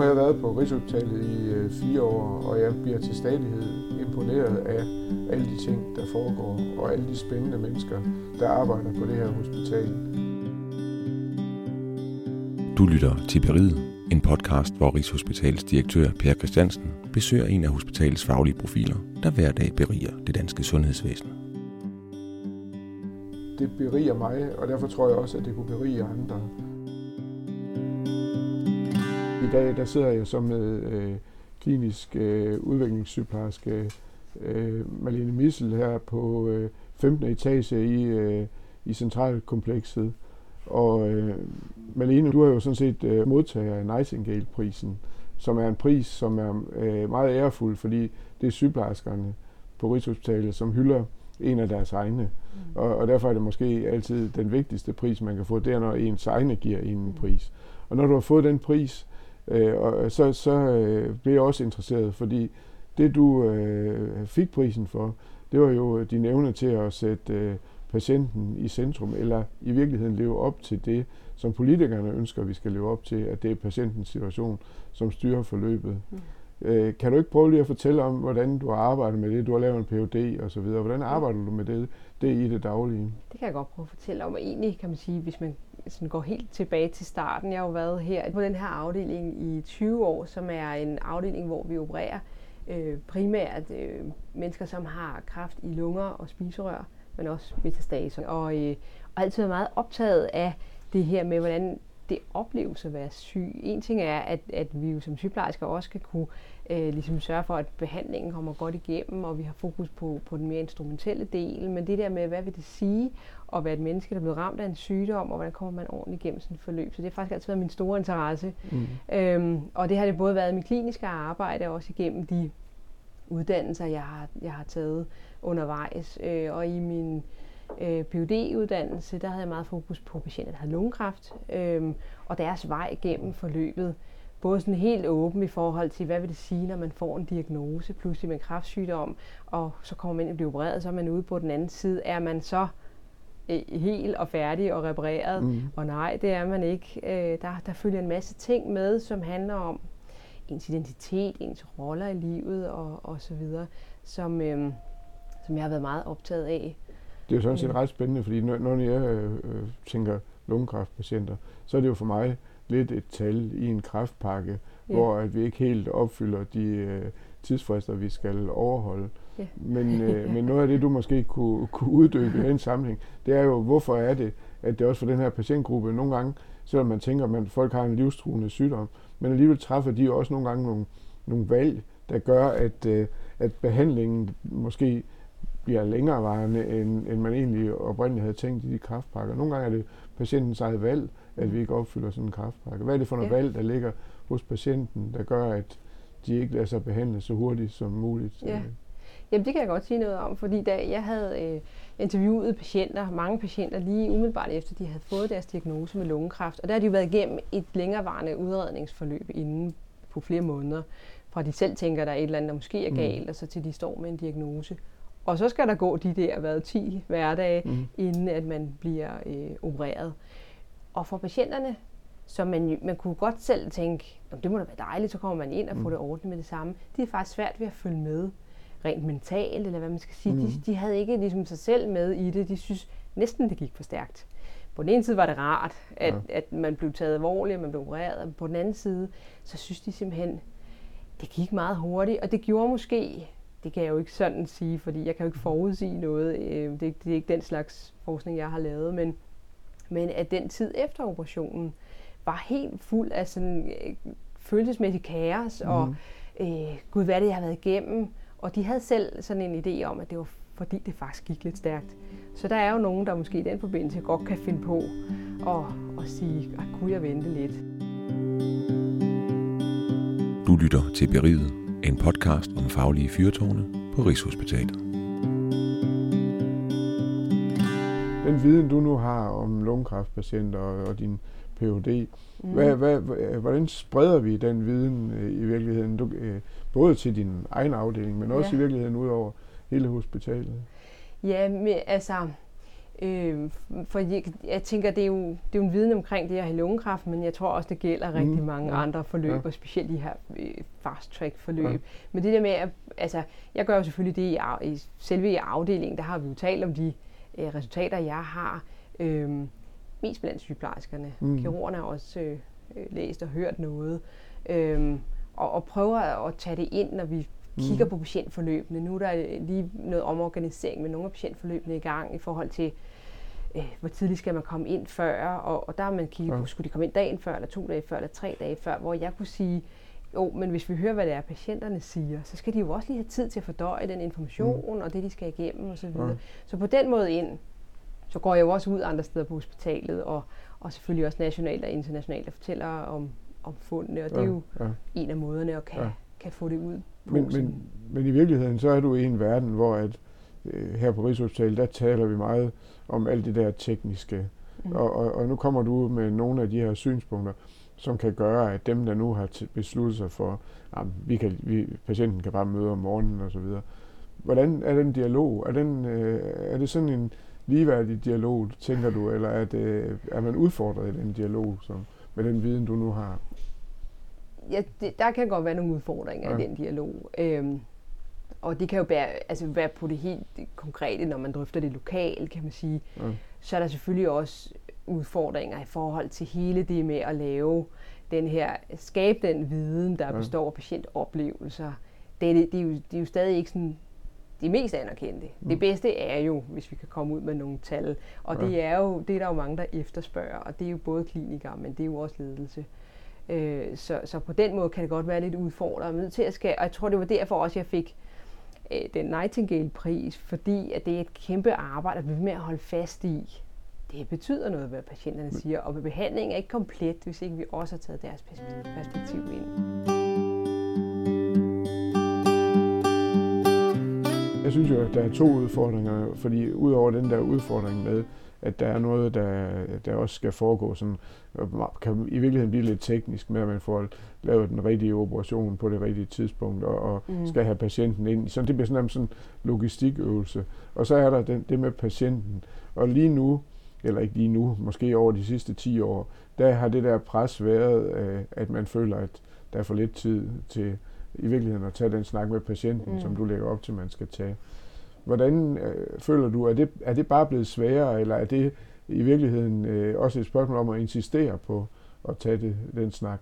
har jeg været på Rigshospitalet i øh, fire år, og jeg bliver til stadighed imponeret af alle de ting, der foregår, og alle de spændende mennesker, der arbejder på det her hospital. Du lytter til Beriget, en podcast, hvor Rigshospitalets direktør Per Christiansen besøger en af hospitalets faglige profiler, der hver dag beriger det danske sundhedsvæsen. Det beriger mig, og derfor tror jeg også, at det kunne berige andre. I dag der sidder jeg som øh, klinisk øh, udviklingssygeplejerske øh, Malene Missel her på øh, 15. etage i, øh, i centralkomplekset. Og øh, Malene, du er jo sådan set øh, modtager af Nightingale-prisen, som er en pris, som er øh, meget ærefuld, fordi det er sygeplejerskerne på Rigshospitalet, som hylder en af deres egne. Mm. Og, og derfor er det måske altid den vigtigste pris, man kan få, det er, når ens egne giver en mm. pris. Og når du har fået den pris, øh, og så, så øh, blev jeg også interesseret, fordi det du øh, fik prisen for, det var jo din evne til at sætte øh, patienten i centrum, eller i virkeligheden leve op til det, som politikerne ønsker, vi skal leve op til, at det er patientens situation, som styrer forløbet. Mm. Øh, kan du ikke prøve lige at fortælle om, hvordan du har arbejdet med det? Du har lavet en Ph.D. og så videre. Hvordan arbejder du med det, det i det daglige? Det kan jeg godt prøve at fortælle om. egentlig kan man sige, hvis man sådan går helt tilbage til starten. Jeg har jo været her på den her afdeling i 20 år, som er en afdeling, hvor vi opererer øh, primært øh, mennesker, som har kræft i lunger og spiserør, men også metastaser. Og, øh, og altid været meget optaget af det her med, hvordan det opleves at være syg. En ting er, at, at vi jo som sygeplejersker også skal kunne øh, ligesom sørge for, at behandlingen kommer godt igennem, og vi har fokus på, på den mere instrumentelle del. Men det der med, hvad vil det sige at være et menneske, der er blevet ramt af en sygdom, og hvordan kommer man ordentligt igennem sådan et forløb. Så det har faktisk altid været min store interesse. Mm. Øhm, og det har det både været i mit kliniske arbejde, og også igennem de uddannelser, jeg har, jeg har taget undervejs. Øh, og i min øh, phd uddannelse der havde jeg meget fokus på patienter, der havde lungekræft, øh, og deres vej gennem forløbet. Både sådan helt åben i forhold til, hvad vil det sige, når man får en diagnose pludselig med en kræftsygdom, og så kommer man ind og bliver opereret, så er man ude på den anden side. Er man så øh, helt og færdig og repareret? Mm. Og nej, det er man ikke. Øh, der, der følger en masse ting med, som handler om ens identitet, ens roller i livet og, og så videre, som, øh, som jeg har været meget optaget af. Det er jo sådan set ret spændende, fordi når, når jeg øh, øh, tænker lungekræftpatienter, så er det jo for mig lidt et tal i en kræftpakke, ja. hvor at vi ikke helt opfylder de øh, tidsfrister, vi skal overholde. Ja. Men, øh, men noget af det, du måske kunne, kunne uddybe i den sammenhæng, det er jo, hvorfor er det, at det også for den her patientgruppe nogle gange, selvom man tænker, at folk har en livstruende sygdom, men alligevel træffer de også nogle gange nogle, nogle valg, der gør, at, øh, at behandlingen måske bliver længerevarende, end, end man egentlig oprindeligt havde tænkt i de kraftpakker. Nogle gange er det patientens eget valg, at vi ikke opfylder sådan en kraftpakke. Hvad er det for noget ja. valg, der ligger hos patienten, der gør, at de ikke lader sig behandle så hurtigt som muligt? Ja. Jamen det kan jeg godt sige noget om, fordi da jeg havde øh, interviewet patienter, mange patienter lige umiddelbart efter de havde fået deres diagnose med lungekræft, og der har de jo været igennem et længerevarende udredningsforløb inden på flere måneder, fra de selv tænker, der er et eller andet, der måske er mm. galt, mm. og så til de står med en diagnose. Og så skal der gå de der hvad, 10 hverdage, mm. inden at man bliver øh, opereret. Og for patienterne, så man, man kunne godt selv tænke, det må da være dejligt, så kommer man ind og får mm. det ordnet med det samme. Det er faktisk svært ved at følge med rent mentalt, eller hvad man skal sige. Mm. De, de havde ikke ligesom sig selv med i det. De synes næsten, det gik for stærkt. På den ene side var det rart, at, ja. at man blev taget alvorligt, at man blev opereret. Og på den anden side, så synes de simpelthen, det gik meget hurtigt. Og det gjorde måske, det kan jeg jo ikke sådan sige, fordi jeg kan jo ikke forudsige noget. Øh, det, det er ikke den slags forskning, jeg har lavet, men, men at den tid efter operationen var helt fuld af sådan øh, følelsesmæssig kaos, mm. og mhm. øh, gud, hvad det, jeg har været igennem. Og de havde selv sådan en idé om, at det var fordi det faktisk gik lidt stærkt. Så der er jo nogen, der måske i den forbindelse godt kan finde på at, at sige, at kunne jeg vente lidt. Du lytter til Beriget, en podcast om faglige fyrtårne på Rigshospitalet. Den viden, du nu har om lungekræftpatienter og din Ph.D., mm. hvad, hvad, hvordan spreder vi den viden øh, i virkeligheden? Du, øh, både til din egen afdeling, men også ja. i virkeligheden ud over hele hospitalet? Ja, men, altså, Øh, for jeg, jeg tænker, det er, jo, det er jo en viden omkring det her i lungekræft, men jeg tror også, det gælder rigtig mm, mange ja, andre forløb, ja. og specielt de her øh, fast-track forløb. Ja. Men det der med, at altså, jeg gør jo selvfølgelig det i, i selve i afdelingen, der har vi jo talt om de øh, resultater, jeg har. Øh, mest blandt sygeplejerskerne. Mm. Kirurgerne har også øh, øh, læst og hørt noget. Øh, og, og prøver at tage det ind, når vi kigger mm. på patientforløbene. Nu er der lige noget omorganisering med nogle af patientforløbene i gang i forhold til, øh, hvor tidligt skal man komme ind før, og, og der har man kigget ja. på, skulle de komme ind dagen før, eller to dage før, eller tre dage før, hvor jeg kunne sige, jo, men hvis vi hører, hvad det er, patienterne siger, så skal de jo også lige have tid til at fordøje den information, mm. og det, de skal igennem osv. Så, ja. så på den måde ind, så går jeg jo også ud andre steder på hospitalet, og, og selvfølgelig også nationalt og internationalt, og fortæller om, om fundene, og det er jo ja. en af måderne at kan, ja. kan få det ud men, men, men i virkeligheden, så er du i en verden, hvor at, øh, her på Rigshospitalet, der taler vi meget om alt det der tekniske. Mm. Og, og, og nu kommer du med nogle af de her synspunkter, som kan gøre, at dem, der nu har besluttet sig for, at vi kan, vi, patienten kan bare møde om morgenen osv., hvordan er den dialog? Er, den, øh, er det sådan en ligeværdig dialog, tænker du, eller er, det, er man udfordret i den dialog som, med den viden, du nu har? Ja, det, der kan godt være nogle udfordringer ja. i den dialog. Øhm, og det kan jo være, altså være på det helt konkrete, når man drøfter det lokalt, kan man sige. Ja. Så er der selvfølgelig også udfordringer i forhold til hele det med at lave den her, skabe den viden, der ja. består af patientoplevelser. Det, det, det, er jo, det er jo stadig ikke sådan det mest anerkendte. Mm. Det bedste er jo, hvis vi kan komme ud med nogle tal. Og ja. det er jo det er der jo mange, der efterspørger. Og det er jo både klinikere, men det er jo også ledelse. Øh, så, så på den måde kan det godt være lidt udfordrende. til at skal, og jeg tror, det var derfor også, jeg fik øh, den Nightingale-pris, fordi at det er et kæmpe arbejde at blive med at holde fast i. Det betyder noget, hvad patienterne siger, og behandlingen er ikke komplet, hvis ikke vi også har taget deres perspektiv ind. Jeg synes jo, at der er to udfordringer, fordi udover den der udfordring med, at der er noget, der, der også skal foregå sådan, kan i virkeligheden blive lidt teknisk med, at man får lavet den rigtige operation på det rigtige tidspunkt, og, og mm. skal have patienten ind. Så det bliver sådan en sådan logistikøvelse. Og så er der den, det med patienten. Og lige nu, eller ikke lige nu, måske over de sidste 10 år, der har det der pres været, øh, at man føler, at der er for lidt tid til i virkeligheden at tage den snak med patienten, mm. som du lægger op til, man skal tage. Hvordan øh, føler du, er det, er det bare blevet sværere, eller er det i virkeligheden øh, også et spørgsmål om at insistere på at tage det, den snak?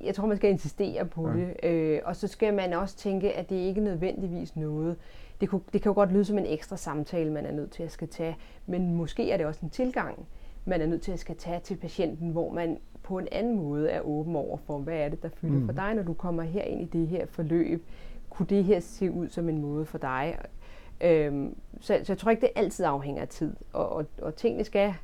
Jeg tror, man skal insistere på ja. det, øh, og så skal man også tænke, at det ikke nødvendigvis noget. Det, kunne, det kan jo godt lyde som en ekstra samtale, man er nødt til at skal tage, men måske er det også en tilgang, man er nødt til at skal tage til patienten, hvor man på en anden måde er åben over for, hvad er det, der fylder mm. for dig, når du kommer her ind i det her forløb kunne det her se ud som en måde for dig? Øhm, så, så jeg tror ikke, det altid afhænger af tid, og, og, og tingene skal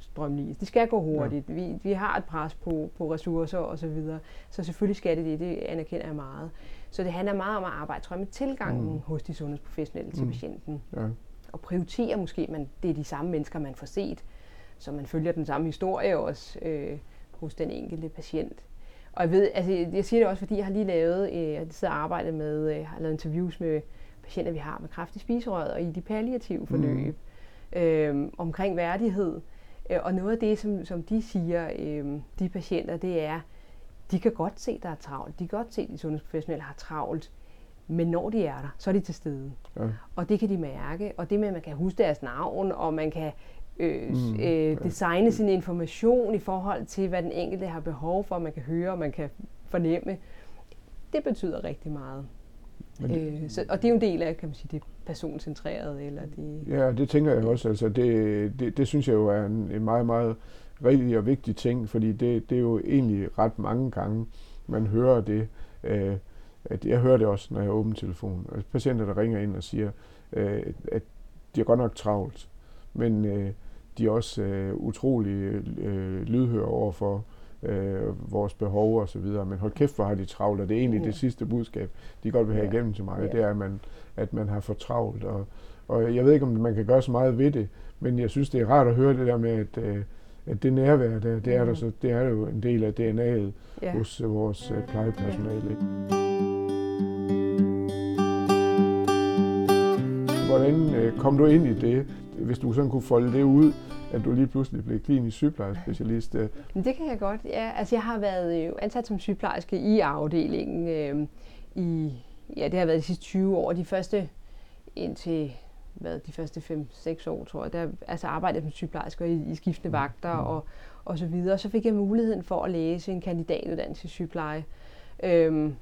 strømlige. De skal gå hurtigt. Ja. Vi, vi har et pres på, på ressourcer og så videre. Så selvfølgelig skal det det. Det anerkender jeg meget. Så det handler meget om at arbejde, tror jeg, med tilgangen mm. hos de sundhedsprofessionelle til mm. patienten. Ja. Og prioritere måske, man, det er de samme mennesker, man får set. Så man følger den samme historie også øh, hos den enkelte patient. Og jeg ved, altså jeg siger det også, fordi jeg har lige lavet, øh, jeg sidder og arbejdet med, øh, har lavet interviews med patienter, vi har med kræft i spiserøret og i de palliative forløb, mm. øh, omkring værdighed. Øh, og noget af det, som, som de siger, øh, de patienter, det er, de kan godt se, der er travlt. De kan godt se, at de sundhedsprofessionelle har travlt. Men når de er der, så er de til stede. Ja. Og det kan de mærke. Og det med, at man kan huske deres navn, og man kan øh, mm, øh, designe sin information i forhold til, hvad den enkelte har behov for, man kan høre, og man kan fornemme. Det betyder rigtig meget. Men, øh, så, og det er jo en del af, kan man sige, det personcentrerede. Eller det, ja, det tænker jeg også. Altså, det, det, det synes jeg jo er en, en meget, meget rigtig og vigtig ting, fordi det, det er jo egentlig ret mange gange, man hører det. Øh, at jeg hører det også, når jeg åbner telefonen. Altså, patienter, der ringer ind og siger, øh, at de er godt nok travlt, men øh, de er også øh, utrolig øh, lydhøre over for øh, vores behov og så videre. Men hold kæft, hvor har de travlt, og det er egentlig mm. det sidste budskab, de godt vil have ja. igennem til mig, ja. det er, at man, at man har for travlt. Og, og jeg ved ikke, om man kan gøre så meget ved det, men jeg synes, det er rart at høre det der med, at, øh, at det nærvær, der, det, er der, mm. så, det er jo en del af DNA'et ja. hos øh, vores øh, plejepersonale. Ja. Hvordan øh, kom du ind i det? Hvis du sådan kunne folde det ud, at du lige pludselig blev klinisk sygeplejerspecialist. Øh. Men det kan jeg godt, ja. Altså jeg har været øh, ansat som sygeplejerske i afdelingen øh, i, ja det har været de sidste 20 år. De første indtil hvad, de første 5-6 år, tror jeg, der altså arbejdede som sygeplejerske i, i skiftende mm. vagter mm. og, og så videre. Så fik jeg muligheden for at læse en kandidatuddannelse i sygepleje. Øhm,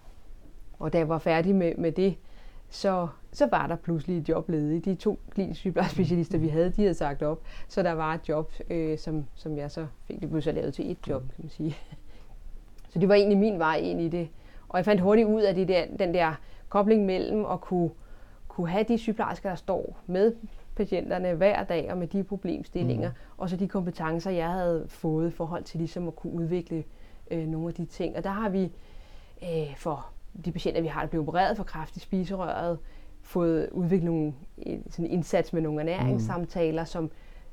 og da jeg var færdig med, med det, så, så var der pludselig et job ledigt. De to kliniske sygeplejerspecialister, vi havde, de havde sagt op. Så der var et job, øh, som, som jeg så fik. Det blev så lavet til et job, kan man sige. Så det var egentlig min vej ind i det. Og jeg fandt hurtigt ud af det der, den der kobling mellem at kunne, kunne have de sygeplejersker, der står med patienterne hver dag og med de problemstillinger, mm. og så de kompetencer, jeg havde fået i forhold til ligesom at kunne udvikle øh, nogle af de ting. Og der har vi øh, for de patienter, vi har, der bliver opereret for kræft i spiserøret, fået udviklet nogle, sådan en indsats med nogle ernæringssamtaler, mm. som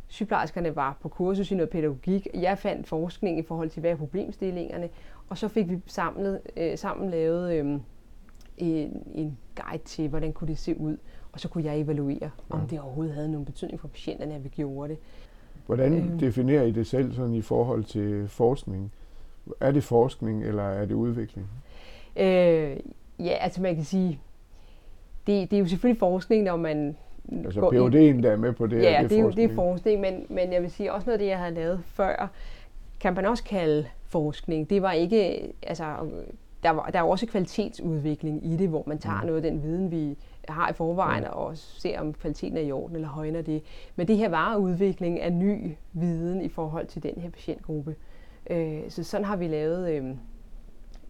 sygeplejerskerne var på kursus i noget pædagogik. Jeg fandt forskning i forhold til, hvad er problemstillingerne, og så fik vi samlet, øh, sammen lavet øh, en, en guide til, hvordan kunne det se ud, og så kunne jeg evaluere, om ja. det overhovedet havde nogen betydning for patienterne, at vi gjorde det. Hvordan øh, definerer I det selv sådan i forhold til forskning? Er det forskning, eller er det udvikling? Øh, ja, altså man kan sige, det, det er jo selvfølgelig forskning, når man Altså PhD'en, der er med på det, ja, det, det er forskning. det er forskning, men, men jeg vil sige, også noget af det, jeg havde lavet før, kan man også kalde forskning. Det var ikke, altså, der, var, der er også kvalitetsudvikling i det, hvor man tager mm. noget af den viden, vi har i forvejen, ja. og ser, om kvaliteten er i orden, eller højner det. Men det her var udvikling af ny viden i forhold til den her patientgruppe. Øh, så sådan har vi lavet øh,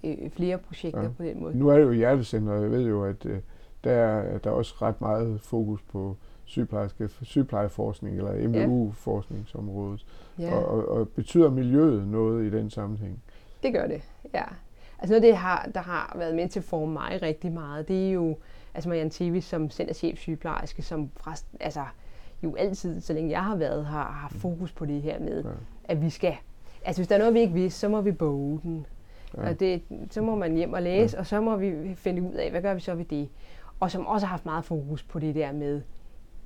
øh, flere projekter ja. på den måde. Nu er det jo hjertecenter, og jeg ved jo, at øh, der, er, der er også ret meget fokus på sygeplejerske, sygeplejeforskning eller MVU-forskningsområdet. Ja. Og, og, og betyder miljøet noget i den sammenhæng? Det gør det, ja. Altså noget det, har, der har været med til at forme mig rigtig meget, det er jo altså Marianne Tevis som centerchef sygeplejerske, som fra, altså, jo altid, så længe jeg har været, har, har fokus på det her med, ja. at vi skal, altså hvis der er noget, vi ikke vidste, så må vi boge den. Ja. Og det, så må man hjem og læse, ja. og så må vi finde ud af, hvad gør vi så ved det. Og som også har haft meget fokus på det der med,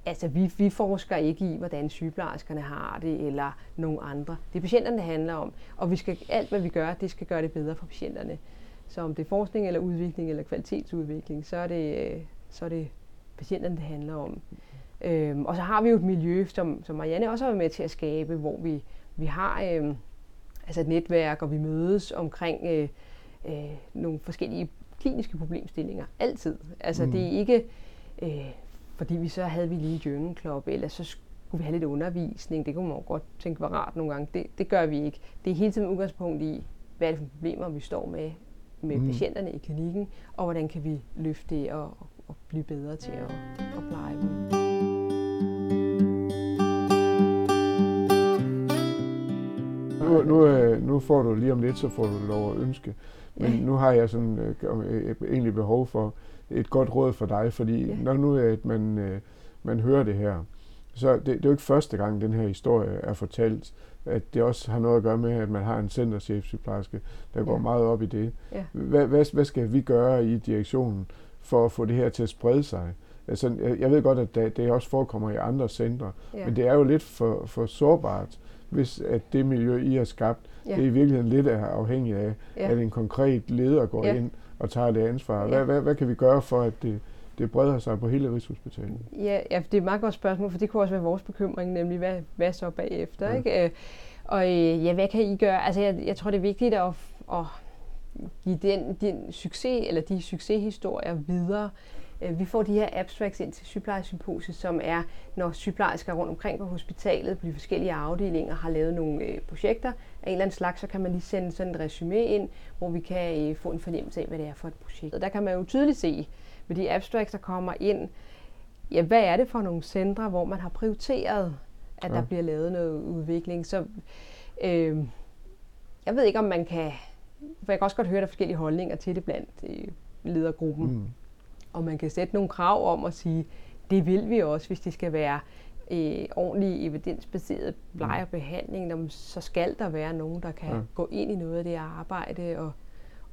altså vi, vi forsker ikke i, hvordan sygeplejerskerne har det, eller nogen andre. Det er patienterne, det handler om. Og vi skal, alt, hvad vi gør, det skal gøre det bedre for patienterne. Så om det er forskning, eller udvikling, eller kvalitetsudvikling, så er det, så er det patienterne, det handler om. Øhm, og så har vi jo et miljø, som, som Marianne også har været med til at skabe, hvor vi, vi har øhm, altså et netværk, og vi mødes omkring øh, øh, nogle forskellige kliniske problemstillinger. Altid. Altså mm. det er ikke, øh, fordi vi så havde vi lige journal club, eller så skulle vi have lidt undervisning. Det kunne man jo godt tænke var rart nogle gange. Det, det gør vi ikke. Det er hele tiden udgangspunkt i, hvad er det for problemer, vi står med med mm. patienterne i klinikken, og hvordan kan vi løfte det og, og blive bedre til at, at pleje dem. Får du lige om lidt, så får du lov at ønske. Men nu har jeg sådan øh, egentlig behov for et godt råd for dig, fordi ja. når nu at man, øh, man hører det her, så det, det er jo ikke første gang, den her historie er fortalt, at det også har noget at gøre med, at man har en centerchefsygeplejerske, der ja. går meget op i det. Ja. Hvad, hvad, hvad skal vi gøre i direktionen for at få det her til at sprede sig? Altså, jeg ved godt, at det, det også forekommer i andre centre, ja. men det er jo lidt for, for sårbart hvis at det miljø, I har skabt, ja. det er i virkeligheden lidt afhængigt af, ja. at en konkret leder går ja. ind og tager det ansvar. Hvad, ja. hvad, hvad kan vi gøre for, at det, det breder sig på hele Rigshospitalet? Ja, ja, det er et meget godt spørgsmål, for det kunne også være vores bekymring, nemlig hvad, hvad så bagefter? Ja. Ikke? Øh, og øh, ja, hvad kan I gøre? Altså, jeg, jeg tror, det er vigtigt at, at give den, den succes, eller de succeshistorier videre vi får de her abstracts ind til sygeplejesymposiet, som er, når sygeplejersker rundt omkring på hospitalet på de forskellige afdelinger har lavet nogle øh, projekter af en eller anden slags, så kan man lige sende sådan et resume ind, hvor vi kan øh, få en fornemmelse af, hvad det er for et projekt. Og der kan man jo tydeligt se med de abstracts, der kommer ind, ja, hvad er det for nogle centre, hvor man har prioriteret, at ja. der bliver lavet noget udvikling. Så øh, jeg ved ikke, om man kan... For jeg kan også godt høre, at der er forskellige holdninger til det blandt øh, ledergruppen. Mm. Og man kan sætte nogle krav om at sige, det vil vi også, hvis det skal være øh, ordentlig evidensbaseret pleje og behandling, så skal der være nogen, der kan ja. gå ind i noget af det arbejde, og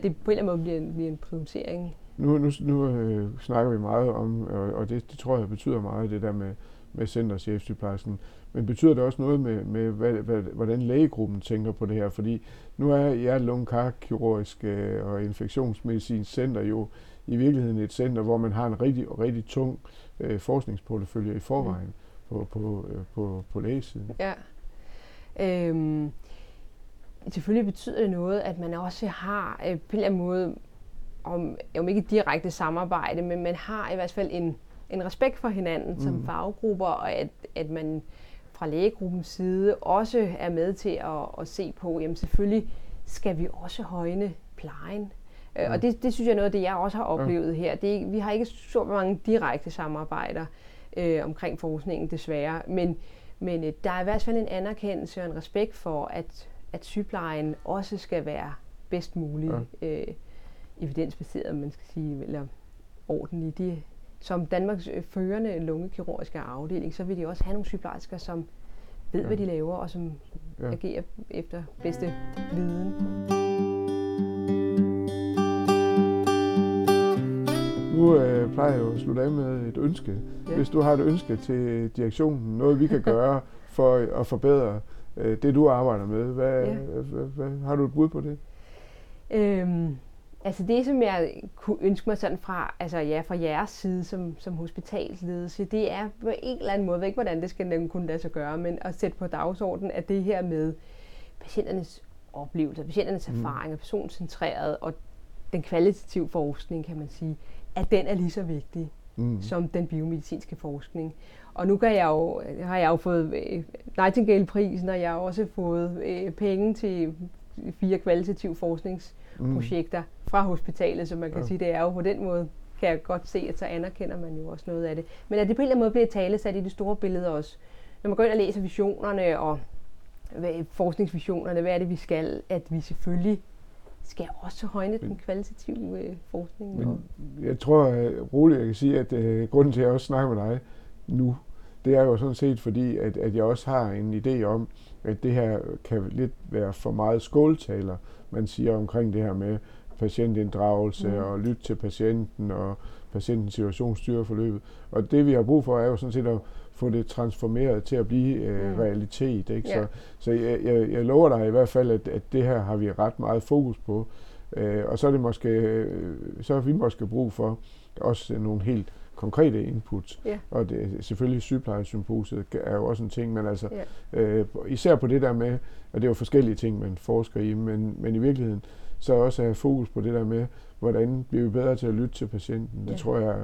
det på en eller anden måde bliver en, bliver en prioritering. Nu, nu, nu øh, snakker vi meget om, og, og det, det tror jeg betyder meget, det der med med centerchefsygeplejersken. Men betyder det også noget med, med hvad, hvad, hvordan lægegruppen tænker på det her? Fordi nu er hjerte-lunge-karkirurgisk øh, og infektionsmedicinsk center jo i virkeligheden et center, hvor man har en rigtig, rigtig tung øh, forskningsportefølje i forvejen mm. på, på, øh, på, på lægesiden. Ja. Øhm, selvfølgelig betyder det noget, at man også har øh, på en eller anden måde, om, om ikke direkte samarbejde, men man har i hvert fald en, en respekt for hinanden mm. som faggrupper, og at, at man fra lægegruppens side også er med til at, at se på, jamen selvfølgelig skal vi også højne plejen. Øh, ja. Og det, det synes jeg er noget af det, jeg også har oplevet ja. her. Det, vi har ikke så mange direkte samarbejder øh, omkring forskningen desværre, men, men øh, der er i hvert fald en anerkendelse og en respekt for, at, at sygeplejen også skal være bedst mulig ja. øh, evidensbaseret, man skal sige, eller ordentlig. De, som Danmarks øh, førende lungekirurgiske afdeling, så vil de også have nogle sygeplejersker, som ved, ja. hvad de laver, og som ja. agerer efter bedste viden. Plejer jo at slutte af med et ønske. Ja. Hvis du har et ønske til direktionen, noget vi kan gøre for at forbedre øh, det, du arbejder med, hvad, ja. hvad, hvad, har du et bud på det? Øhm, Altså det, som jeg kunne ønske mig sådan fra, altså ja, fra jeres side som, som hospitalsledelse, det er på en eller anden måde, jeg ved ikke hvordan det skal kunne lade sig gøre, men at sætte på dagsordenen, at det her med patienternes oplevelser, patienternes mm. erfaringer, personcentreret og den kvalitative forskning, kan man sige, at den er lige så vigtig mm. som den biomedicinske forskning. Og nu kan jeg jo, har jeg jo fået øh, Nightingale-prisen, og jeg har også fået øh, penge til fire kvalitative forskningsprojekter mm. fra hospitalet, så man kan ja. sige, det er jo på den måde, kan jeg godt se, at så anerkender man jo også noget af det. Men at det på en eller anden måde bliver talesat i det store billede også. Når man går ind og læser visionerne og hvad, forskningsvisionerne, hvad er det, vi skal, at vi selvfølgelig skal også højne den kvalitative øh, forskning. Men jeg tror uh, roligt, jeg kan sige, at uh, grunden til, at jeg også snakker med dig nu, det er jo sådan set fordi, at, at jeg også har en idé om, at det her kan lidt være for meget skåltaler, man siger omkring det her med patientinddragelse mm. og lytte til patienten og patientens forløbet. Og det vi har brug for er jo sådan set at få det transformeret til at blive øh, mm. realitet. Ikke? Yeah. Så, så jeg, jeg, jeg lover dig i hvert fald, at, at det her har vi ret meget fokus på. Øh, og så er det måske, øh, så har vi måske brug for også nogle helt konkrete input. Ja. Og det, selvfølgelig sygeplejesymposiet er jo også en ting, men altså ja. øh, især på det der med, og det er jo forskellige ting, man forsker i, men, men i virkeligheden så også have fokus på det der med, hvordan bliver vi bedre til at lytte til patienten. Ja. Det tror jeg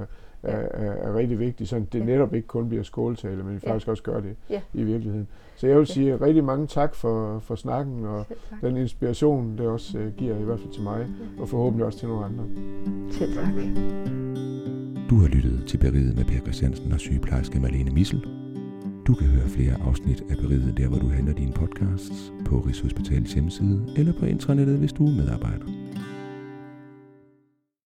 er, er, er rigtig vigtigt, så det ja. netop ikke kun bliver skåltale, men vi ja. faktisk også gør det ja. i virkeligheden. Så jeg vil sige ja. rigtig mange tak for, for snakken og den inspiration, det også uh, giver, i hvert fald til mig, og forhåbentlig også til nogle andre. Selv tak. Du har lyttet til Beriget med Per Christiansen og sygeplejerske Malene Missel. Du kan høre flere afsnit af Beriget der, hvor du henter dine podcasts, på Rigshospitalets hjemmeside eller på intranettet, hvis du er medarbejder.